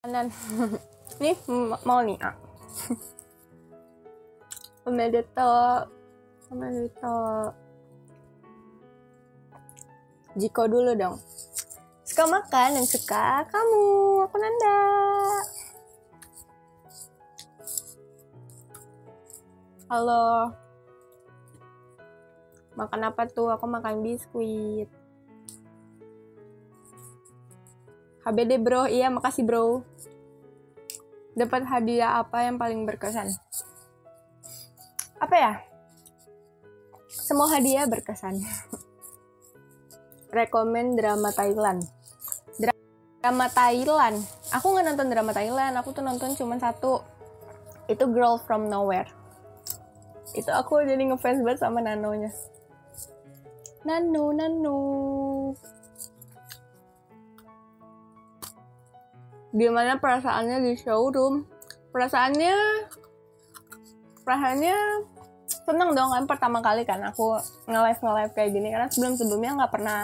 kanan. Nih mau nih ah omedeto omedeto Jiko dulu dong. Suka makan dan suka kamu. Aku Nanda. Halo. Makan apa tuh? Aku makan biskuit HBD bro. Iya makasih bro. Dapat hadiah apa yang paling berkesan? Apa ya? Semua hadiah berkesan. Rekomen drama Thailand. Drama Thailand. Aku nggak nonton drama Thailand. Aku tuh nonton cuma satu. Itu Girl from Nowhere. Itu aku jadi ngefans banget sama Nanonya. Nano Nano gimana perasaannya di showroom? Perasaannya perasaannya seneng dong kan pertama kali kan aku nge-live nge-live kayak gini. Karena sebelum sebelumnya nggak pernah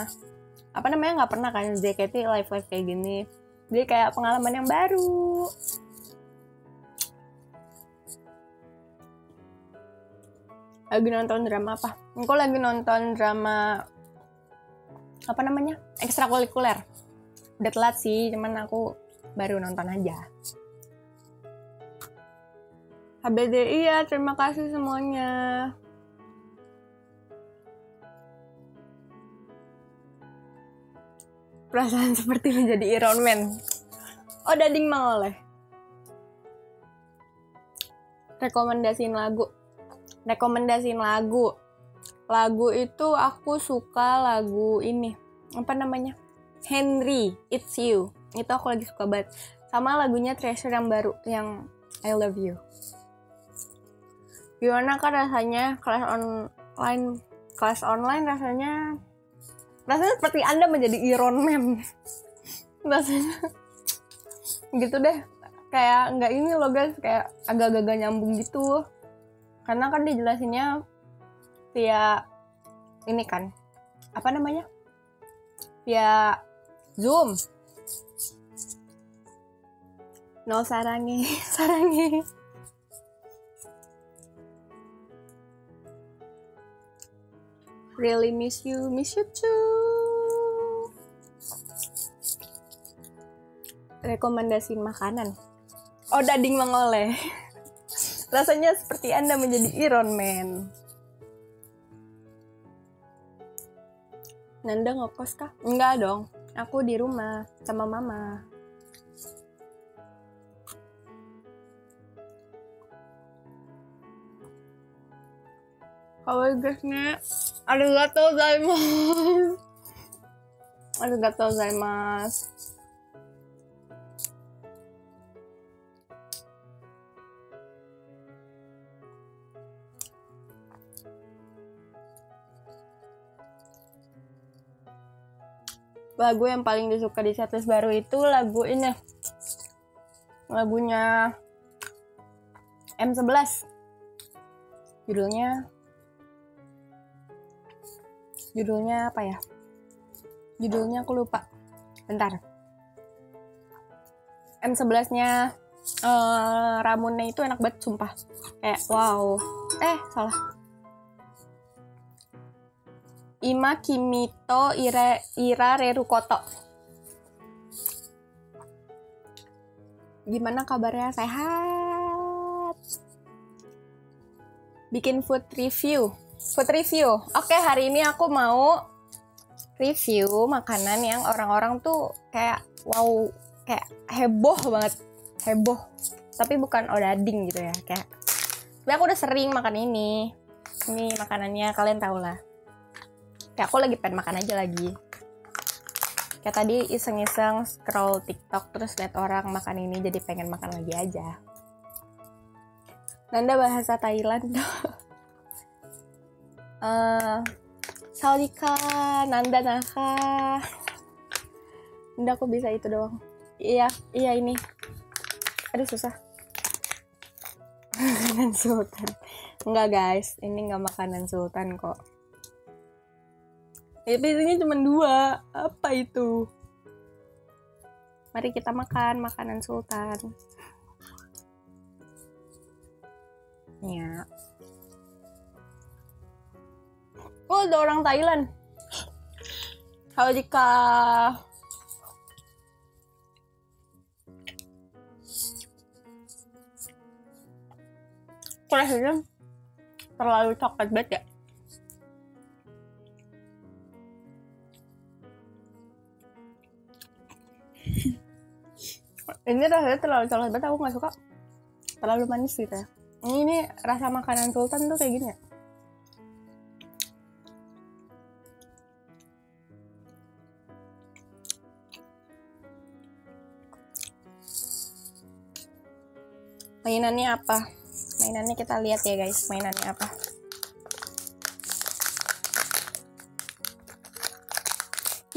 apa namanya nggak pernah kan JKT live live kayak gini. Jadi kayak pengalaman yang baru. Lagi nonton drama apa? Aku lagi nonton drama apa namanya ekstrakurikuler. Udah telat sih cuman aku baru nonton aja. HBDI ya terima kasih semuanya. Perasaan seperti menjadi Iron Man. Oh dading mangoleh. Rekomendasiin lagu. Rekomendasiin lagu. Lagu itu aku suka lagu ini. Apa namanya? Henry It's You itu aku lagi suka banget. Sama lagunya Treasure yang baru yang I Love You. Gimana kan rasanya? Kelas online kelas online rasanya rasanya seperti anda menjadi Iron Man. Rasanya gitu deh. Kayak nggak ini loh guys. Kayak agak-agak nyambung gitu. Karena kan dijelasinnya via ini kan. Apa namanya? Via zoom no sarangi sarangi really miss you miss you too. Rekomendasiin makanan. Oh dading mengoleh. Rasanya seperti anda menjadi Iron Man. Nanda ngekos kah? Enggak dong, aku di rumah sama mama. Kalau guysnya, arigatou gozaimasu. Arigatou gozaimasu. Lagu yang paling disuka di setlist baru itu lagu ini. Lagunya M11 judulnya judulnya apa ya? Judulnya aku lupa. Bentar. M11 nya uh, ramunnya itu enak banget sumpah. Kayak wow. Eh salah Ima Kimito Ira, Ira Rerukoto. Gimana kabarnya? Sehat? Bikin food review. Food review. Oke, hari ini aku mau review makanan yang orang-orang tuh kayak wow, kayak heboh banget. Heboh. Tapi bukan odading gitu ya, kayak tapi aku udah sering makan ini. Ini makanannya kalian tau lah kayak aku lagi pengen makan aja lagi. Kayak tadi iseng-iseng scroll TikTok terus lihat orang makan ini jadi pengen makan lagi aja. Nanda bahasa Thailand. Uh, Saudika Nanda Naka Nanda aku bisa itu doang. Iya iya ini. Aduh susah. Makanan sultan. Enggak guys. Ini enggak makanan sultan kok ya isinya cuma dua apa itu Mari kita makan makanan sultan. Ya. Oh, ada orang Thailand. Halo jika Rasanya terlalu coklat banget ya. Ini rasanya terlalu coklat banget aku nggak suka. Terlalu manis gitu ya. Ini, ini rasa makanan sultan tuh kayak gini ya. Mainannya apa? Mainannya kita lihat ya guys. Mainannya apa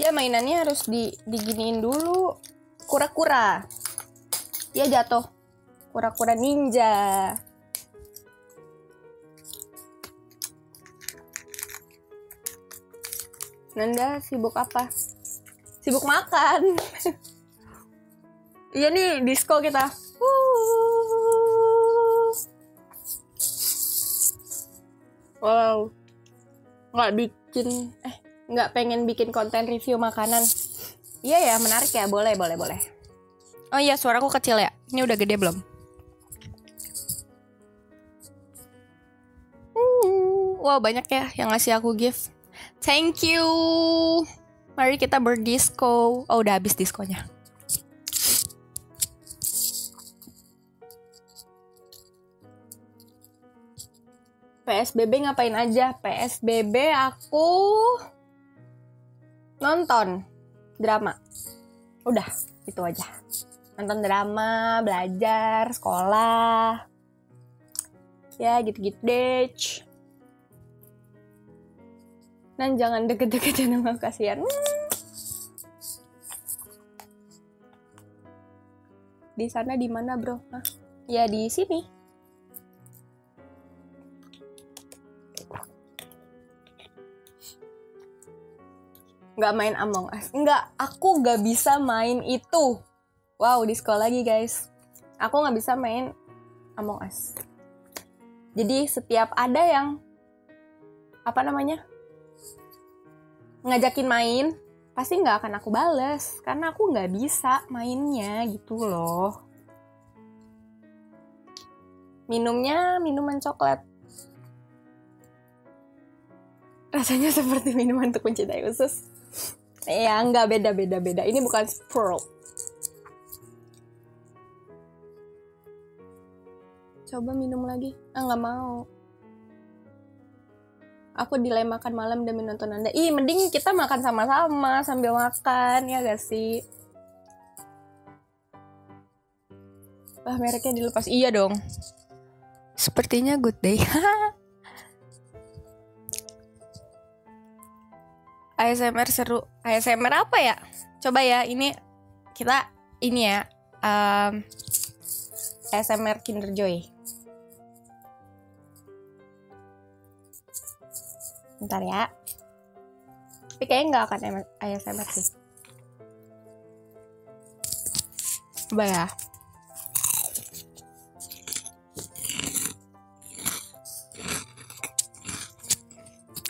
ya mainannya harus di diginiin dulu kura-kura dia jatuh kura-kura ninja Nanda sibuk apa? Sibuk makan. iya nih disco kita. Wow. Nggak bikin eh nggak pengen bikin konten review makanan. Iya ya, menarik ya. Boleh, boleh, boleh. Oh iya, suaraku kecil ya. Ini udah gede belum? Uh, wow, banyak ya yang ngasih aku gift. Thank you. Mari kita berdisco. Oh, udah habis diskonya. PSBB ngapain aja? PSBB aku nonton drama. Udah, itu aja nonton drama, belajar, sekolah, ya gitu-gitu deh. Dan jangan deket-deket sama kasihan. Di sana di mana bro? Hah? Ya di sini. Nggak main Among Us. Nggak, aku nggak bisa main itu. Wow, di sekolah lagi guys. Aku nggak bisa main Among Us. Jadi setiap ada yang apa namanya ngajakin main, pasti nggak akan aku bales karena aku nggak bisa mainnya gitu loh. Minumnya minuman coklat. Rasanya seperti minuman untuk mencintai usus. Ya, nggak beda-beda beda. Ini bukan Sprite coba minum lagi. Ah nggak mau. Aku dilema makan malam demi nonton anda. Ih mending kita makan sama-sama sambil makan ya gak sih? Wah mereknya dilepas. Iya dong. Sepertinya good day ASMR seru ASMR apa ya coba ya ini kita ini ya um, ASMR Kinder Joy Bentar ya. Tapi kayaknya nggak akan ASMR sih. Coba ya.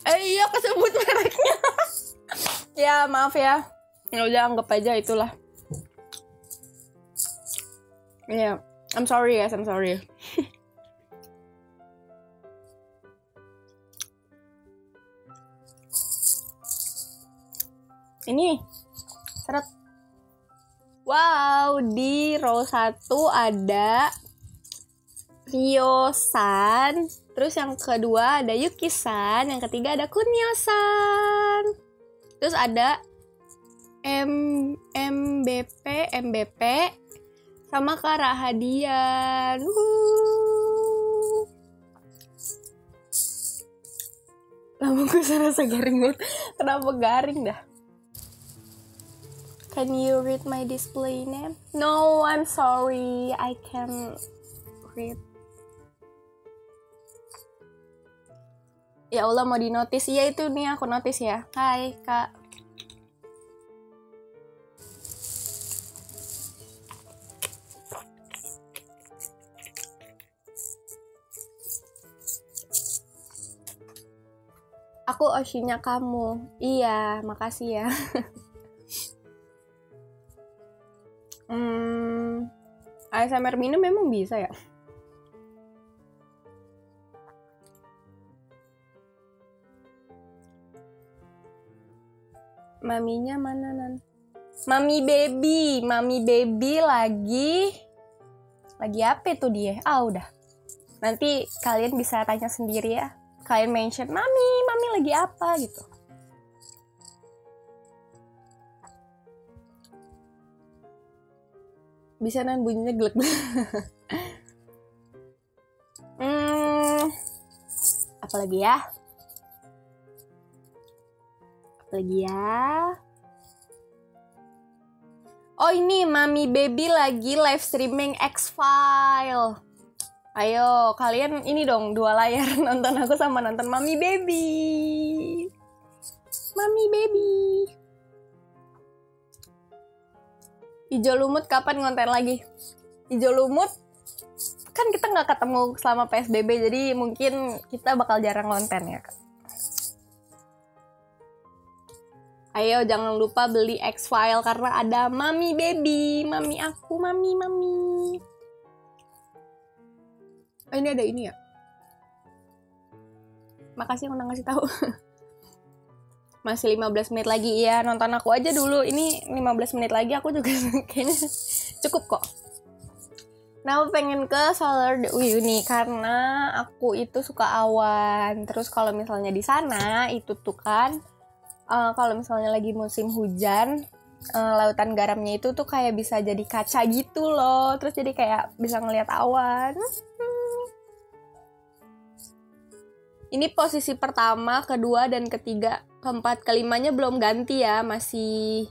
Eh iya kesebut mereknya. Ya maaf ya. Ya udah anggap aja itulah. Iya, yeah. I'm sorry guys, I'm sorry. ini seret wow di row 1 ada Ryo-san terus yang kedua ada Yuki-san yang ketiga ada Kunyo-san terus ada M MBP MBP sama Kak Rahadian lambungku serasa garing banget kenapa garing dah Can you read my display name? No, I'm sorry. I can read. Ya Allah mau dinotis. Iya itu nih aku notis ya. Hai kak. Aku Oshinya kamu. Iya, makasih ya. hmm, ASMR minum memang bisa ya? Maminya mana nan? Mami baby, mami baby lagi lagi apa tuh dia? Ah udah. Nanti kalian bisa tanya sendiri ya. Kalian mention, "Mami, mami lagi apa?" gitu. Bisa nan bunyinya gelek. hmm, apa lagi ya? Lagi ya? Oh ini Mami Baby lagi live streaming X-File. Ayo kalian ini dong dua layar nonton aku sama nonton Mami Baby. Mami Baby. Ijo lumut kapan ngonten lagi? Ijo lumut kan kita nggak ketemu selama PSBB jadi mungkin kita bakal jarang ngonten ya. Ayo jangan lupa beli X-File karena ada Mami Baby, Mami aku, Mami, Mami. Oh, ini ada ini ya. Makasih yang udah ngasih tahu. Masih 15 menit lagi ya, nonton aku aja dulu. Ini 15 menit lagi aku juga kayaknya cukup kok. Nah, aku pengen ke Solar Dewi nih karena aku itu suka awan. Terus kalau misalnya di sana itu tuh kan uh, kalau misalnya lagi musim hujan uh, lautan garamnya itu tuh kayak bisa jadi kaca gitu loh. Terus jadi kayak bisa ngelihat awan. Ini posisi pertama kedua dan ketiga. Keempat kelimanya belum ganti ya. Masih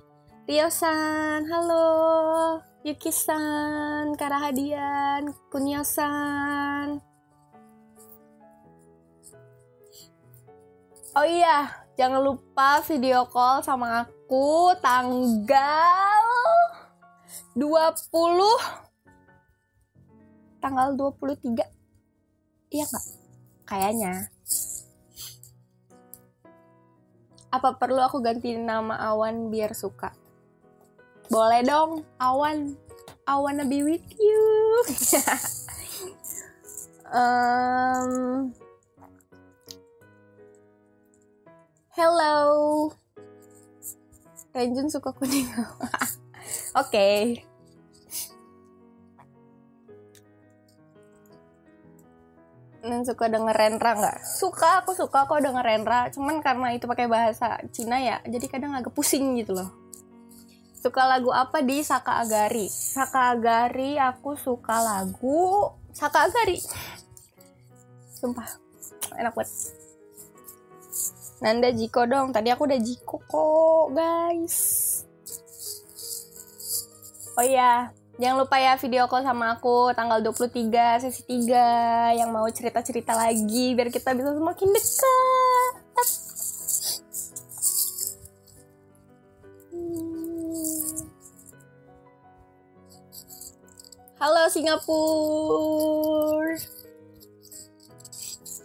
Riosan halo Yukisan Karahadian Kunyosan Oh iya, Jangan lupa video call sama aku tanggal 20 tanggal 23 iya nggak? Kayaknya. Apa perlu aku ganti nama Awan biar suka? Boleh dong Awan. I wanna be with you. Um, Hello. Renjun suka kuning. Oke. okay. Dan suka denger Rendra nggak? Suka, aku suka kok denger Rendra. Cuman karena itu pakai bahasa Cina ya, jadi kadang agak pusing gitu loh. Suka lagu apa di Saka Agari? Saka Agari, aku suka lagu Saka Agari. Sumpah, enak banget. Nanda Jiko dong. Tadi aku udah Jiko kok, guys. Oh iya, jangan lupa ya video call sama aku tanggal 23 sesi 3 yang mau cerita-cerita lagi biar kita bisa semakin dekat. Halo Singapura.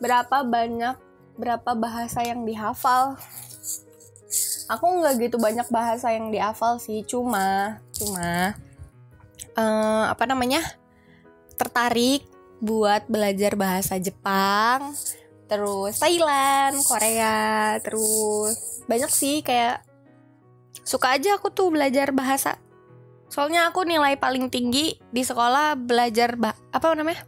Berapa banyak berapa bahasa yang dihafal. Aku nggak gitu banyak bahasa yang dihafal sih cuma cuma uh, apa namanya tertarik buat belajar bahasa Jepang terus Thailand Korea terus banyak sih kayak suka aja aku tuh belajar bahasa. Soalnya aku nilai paling tinggi di sekolah belajar bah apa namanya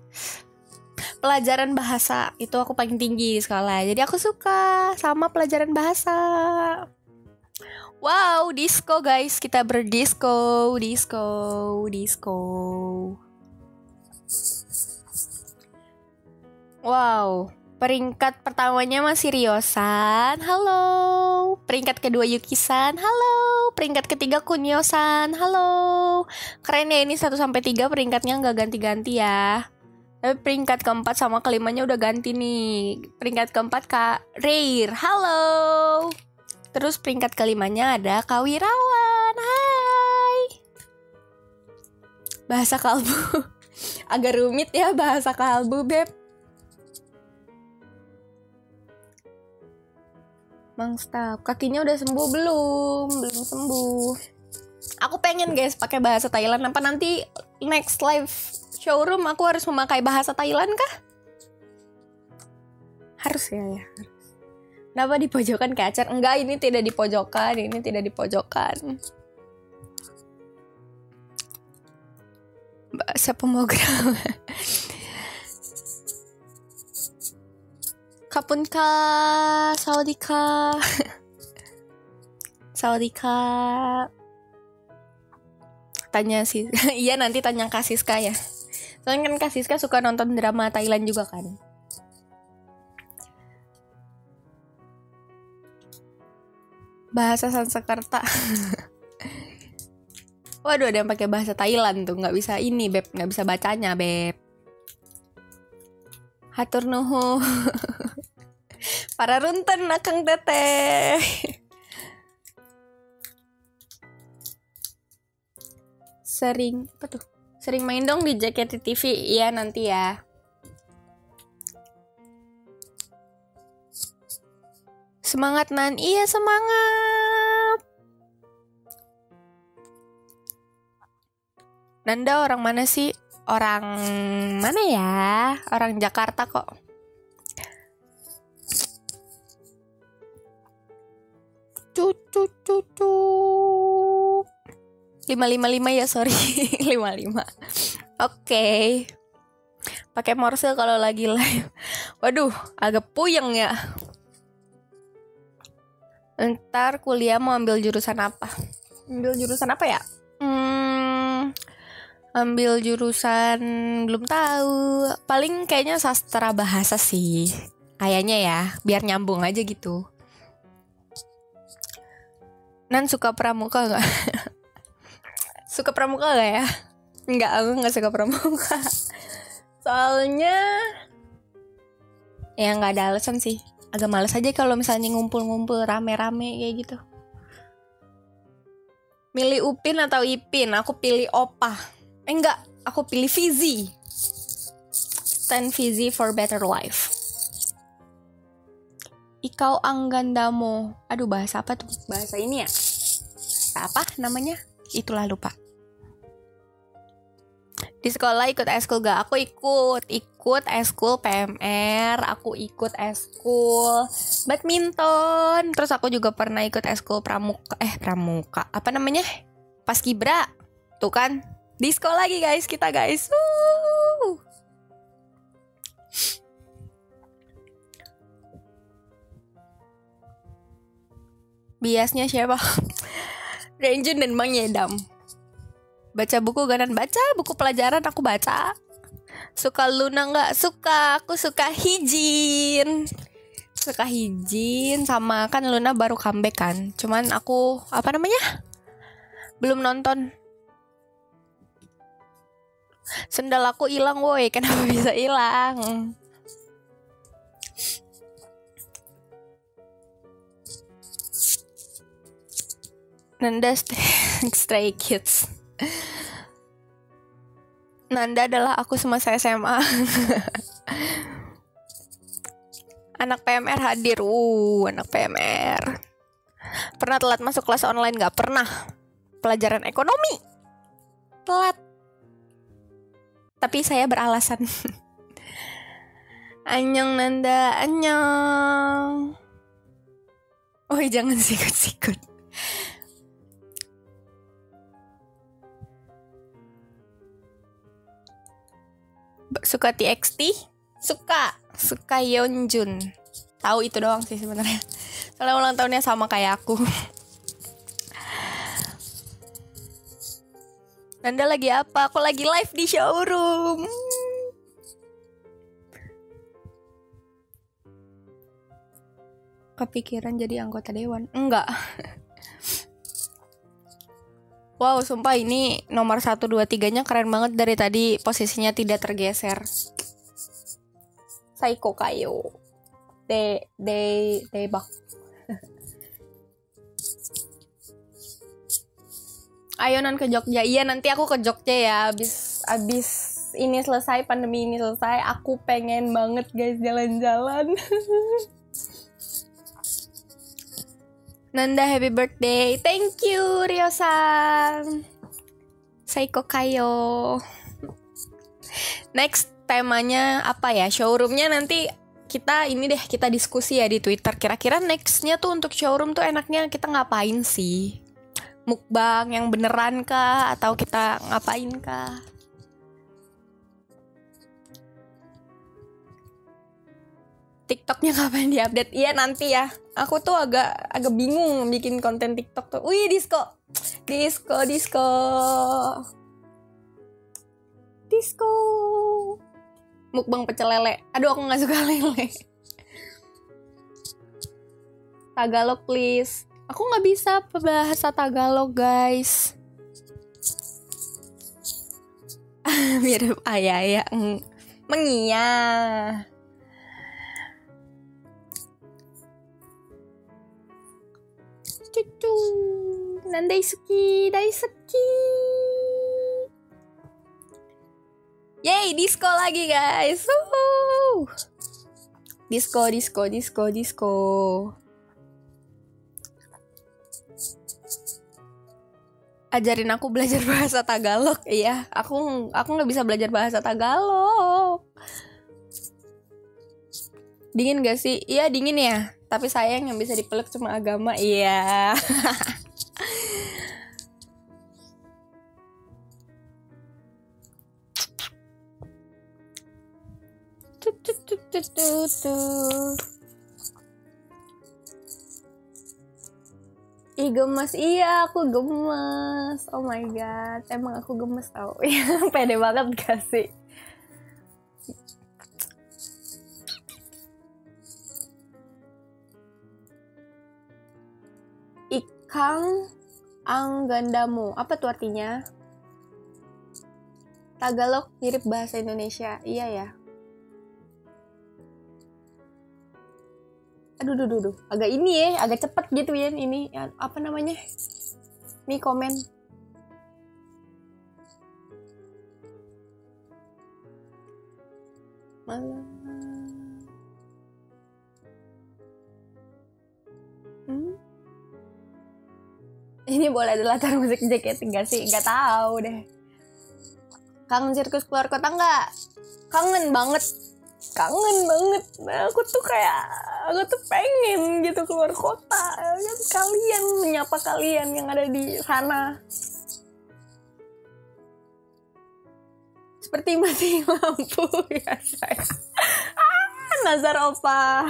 pelajaran bahasa itu aku paling tinggi di sekolah jadi aku suka sama pelajaran bahasa wow disco guys kita berdisco disco disco wow Peringkat pertamanya masih Riosan, halo. Peringkat kedua Yukisan, halo. Peringkat ketiga Kunyosan, halo. Keren ya ini 1 sampai 3 peringkatnya nggak ganti-ganti ya. Tapi peringkat keempat sama kelimanya udah ganti nih. Peringkat keempat Kak Reir. Halo. Terus peringkat kelimanya ada Kak Wirawan. Hai. Bahasa kalbu. Agak rumit ya bahasa kalbu, Beb. Mang Stap, kakinya udah sembuh belum? Belum sembuh. Aku pengen guys pakai bahasa Thailand. Apa nanti next live showroom aku harus memakai bahasa Thailand kah? Harus ya ya. Kenapa di pojokan kacar? Enggak, ini tidak di pojokan. Ini tidak di pojokan. Bahasa pemrogram. Kapun ka, Sawadika. Sawadika. Tanya sih, iya nanti tanya Kasiska ya. Soalnya kan Kasiska suka nonton drama Thailand juga kan. Bahasa Sanskerta. Waduh ada yang pakai bahasa Thailand tuh nggak bisa ini beb nggak bisa bacanya beb. Hatur nuhun. Para runten akang teteh. Sering apa tuh? Sering main dong di JKT TV. Iya nanti ya. Semangat Nan. Iya semangat. Nanda orang mana sih? Orang mana ya? Orang Jakarta kok. Cucu cucu. Lima lima lima ya sorry. Lima lima. Oke. Pakai morse kalau lagi live. Waduh agak puyeng ya. Ntar kuliah mau ambil jurusan apa? Ambil jurusan apa ya? Hmm, ambil jurusan belum tahu. Paling kayaknya sastra bahasa sih kayaknya ya biar nyambung aja gitu. Nan suka pramuka gak? suka pramuka gak ya? Enggak, aku gak suka pramuka. Soalnya ya nggak ada alasan sih. Agak males aja kalau misalnya ngumpul-ngumpul rame-rame kayak gitu. Milih Upin atau Ipin? Aku pilih Opa. Eh enggak, aku pilih Fizi. Stand Fizi for better life. Ikau Anggandamo. Aduh bahasa apa tuh? Bahasa ini ya? Bahasa apa namanya? Itulah lupa. Di sekolah ikut eskul gak? Aku ikut. Ikut eskul PMR. Aku ikut eskul badminton. Terus aku juga pernah ikut eskul pramuka. Eh pramuka. Apa namanya? Pas kibra. Tuh kan. Di sekolah lagi guys kita guys. Biasnya siapa? Ranger dan Mang Yedam. Baca buku ganan baca, buku pelajaran aku baca. Suka Luna nggak? Suka, aku suka Hijin. Suka Hijin sama kan Luna baru comeback kan. Cuman aku apa namanya? Belum nonton. Sendal aku hilang woi, kenapa bisa hilang? Nanda Stray Kids. Nanda adalah aku semasa SMA. anak PMR hadir, uh, anak PMR. Pernah telat masuk kelas online nggak pernah. Pelajaran ekonomi. Telat. Tapi saya beralasan. Anyong Nanda, anyong. Oh jangan sikut-sikut. Suka TXT suka suka Yeonjun tahu itu doang sih sebenarnya soalnya ulang tahunnya sama kayak aku Nanda lagi apa? Aku lagi live di showroom. Kepikiran jadi anggota dewan? Enggak. Wow, sumpah ini nomor 1, 2, 3-nya keren banget dari tadi posisinya tidak tergeser. Saiko kayo. De, de, debak. Ayo non ke Jogja. Iya, nanti aku ke Jogja ya. Abis, abis ini selesai, pandemi ini selesai. Aku pengen banget guys jalan-jalan. Nanda happy birthday. Thank you Rio-san. Saiko kayo. Next temanya apa ya? Showroomnya nanti kita ini deh kita diskusi ya di Twitter. Kira-kira nextnya tuh untuk showroom tuh enaknya kita ngapain sih? Mukbang yang beneran kah? Atau kita ngapain kah? TikToknya kapan diupdate? Iya nanti ya. Aku tuh agak agak bingung bikin konten TikTok tuh. Wih disco, disco, disco, disco. Mukbang pecel lele. Aduh aku nggak suka lele. Tagalog please. Aku nggak bisa bahasa Tagalog guys. Mirip ayah ya. Mengia. Cucu. Nan daisuki daisuki yay disco lagi guys. Woohoo! disco disco disco disco. Ajarin aku belajar bahasa Tagalog. Iya aku aku nggak bisa belajar bahasa Tagalog dingin gak sih? Iya dingin ya. Tapi sayang yang bisa dipeluk cuma agama. Iya. Ih gemes, iya aku gemes. Oh my god, emang aku gemes tau. Pede banget gak sih? Kang Anggandamu. Apa tuh artinya? Tagalog mirip bahasa Indonesia. Iya ya. Aduh, duh, duh, duh. Agak ini ya, agak cepet gitu ya ini. Ya, apa namanya? Nih komen. Malah. Ini boleh ada latar musik jaket enggak sih? Nggak tahu deh. Kangen sirkus keluar kota nggak kangen banget. Kangen banget. Nah, aku tuh kayak aku tuh pengen gitu keluar kota. Kan kalian menyapa kalian yang ada di sana. Seperti mati lampu ya saya. Ah, Nazar Opa.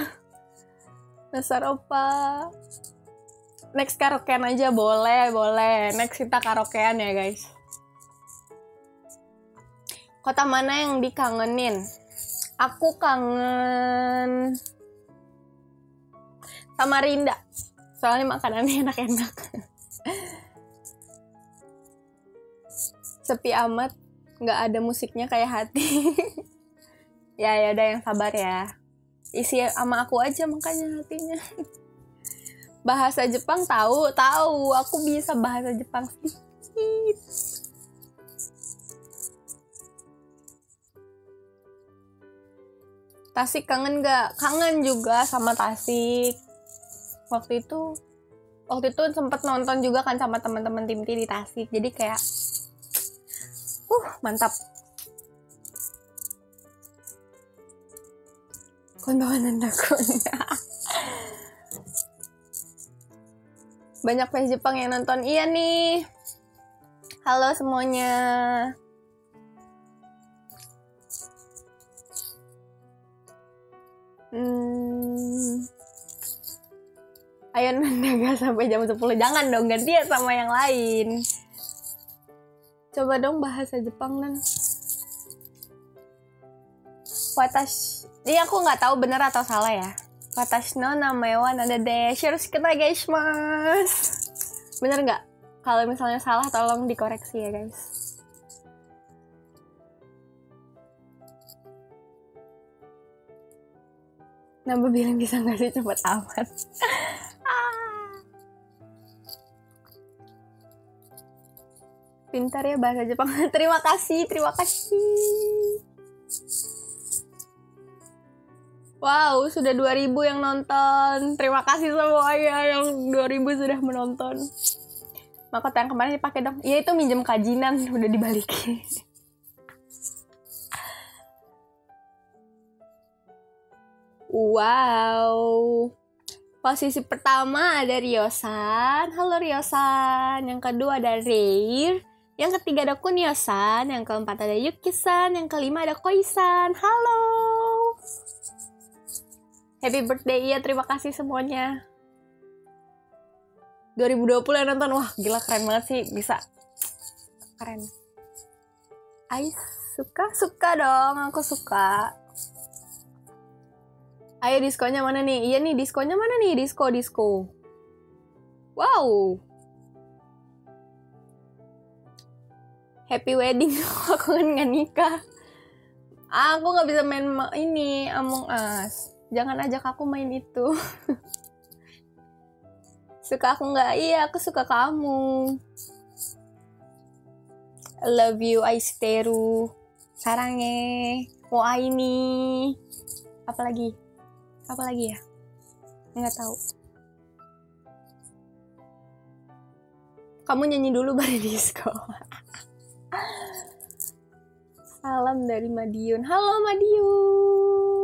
Nazar Opa next karaokean aja boleh boleh. Next kita karaokean ya guys. Kota mana yang dikangenin? Aku kangen sama Rinda. Soalnya makanannya enak-enak. Sepi amat nggak ada musiknya kayak hati. Ya ya udah yang sabar ya. Isi sama aku aja makanya hatinya bahasa Jepang tahu tahu. Aku bisa bahasa Jepang sedikit. Tasik kangen gak? Kangen juga sama Tasik. Waktu itu waktu itu sempat nonton juga kan sama teman-teman tim di Tasik. Jadi kayak uh mantap. Kondoan aku banyak fans Jepang yang nonton. Iya nih. Halo semuanya. Hmm. ayo Nandaga sampai jam 10 jangan dong gantian sama yang lain. Coba dong bahasa Jepang dan Watash ini aku nggak tahu benar atau salah ya 私の名前はNanda Dash. Yoroshiku mas. Bener nggak? Kalau misalnya salah tolong dikoreksi ya guys. Nambah bilang bisa nggak sih cepet amat. Ah. Pintar ya bahasa Jepang. terima kasih, terima kasih. Wow, sudah 2000 yang nonton. Terima kasih semuanya yang 2000 sudah menonton. Mahkota yang kemarin dipakai dong. Iya itu minjem kajinan, udah dibalikin. Wow. Posisi pertama ada Ryosan. Halo Ryosan. Yang kedua ada Reir. Yang ketiga ada Kunyosan. Yang keempat ada Yukisan. Yang kelima ada Koisan. Halo. Happy birthday ya. Terima kasih semuanya. 2020 yang nonton. Wah gila keren banget sih. Bisa. Keren. Ais suka? Suka dong. Aku suka. Ayo diskonya mana nih? Iya nih diskonya mana nih? Disko, disko. Wow. Happy wedding. aku kan nggak nikah. Aku nggak bisa main ini Among Us. Jangan ajak aku main itu. suka aku nggak? Iya, aku suka kamu. I love you, Aisteru. Sarange. Mau ini. Apa lagi? apa lagi ya nggak tahu kamu nyanyi dulu baru disco salam dari Madiun halo Madiun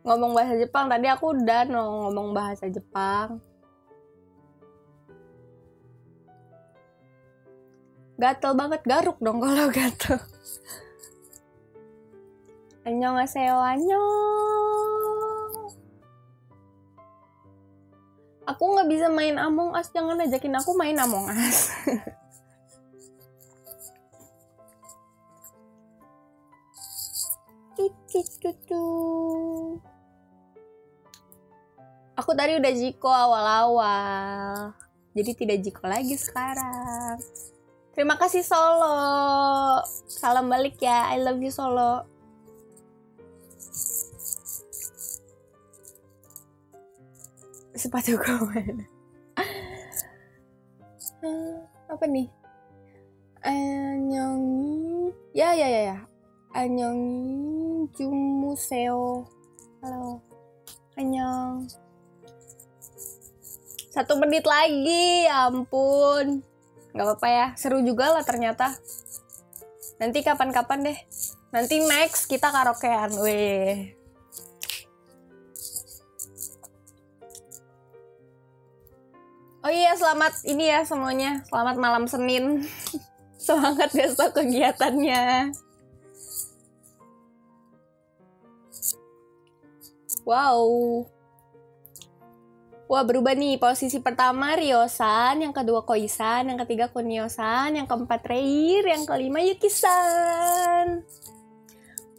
ngomong bahasa Jepang tadi aku udah ngomong bahasa Jepang gatel banget garuk dong kalau gatel Annyeonghaseyo, annyeong. Aku nggak bisa main Among Us, jangan ajakin aku main Among Us. Aku tadi udah jiko awal-awal. Jadi tidak jiko lagi sekarang. Terima kasih Solo. Salam balik ya. I love you Solo. sepatu kawan apa nih Anyongi ya ya ya ya Anyongi Jumuseo halo. Anyong satu menit lagi ya ampun. Nggak apa-apa ya seru juga lah ternyata. Nanti kapan-kapan deh. Nanti next kita karaokean weh. Oh iya, selamat ini ya semuanya. Selamat malam Senin. Semangat besok kegiatannya. Wow. Wah berubah nih posisi pertama Ryosan, yang kedua Koisan, yang ketiga Kunyosan, yang keempat Reir, yang kelima Yukisan.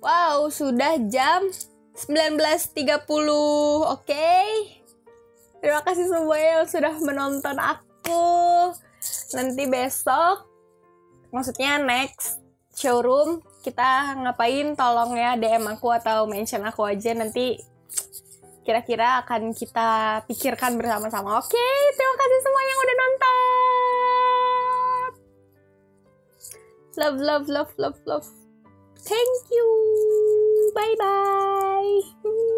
Wow sudah jam 19.30, oke? Okay? Terima kasih semua yang sudah menonton aku. Nanti besok, maksudnya next showroom, kita ngapain tolong ya DM aku atau mention aku aja nanti kira-kira akan kita pikirkan bersama-sama. Oke, terima kasih semua yang udah nonton. Love, love, love, love, love. Thank you. Bye-bye.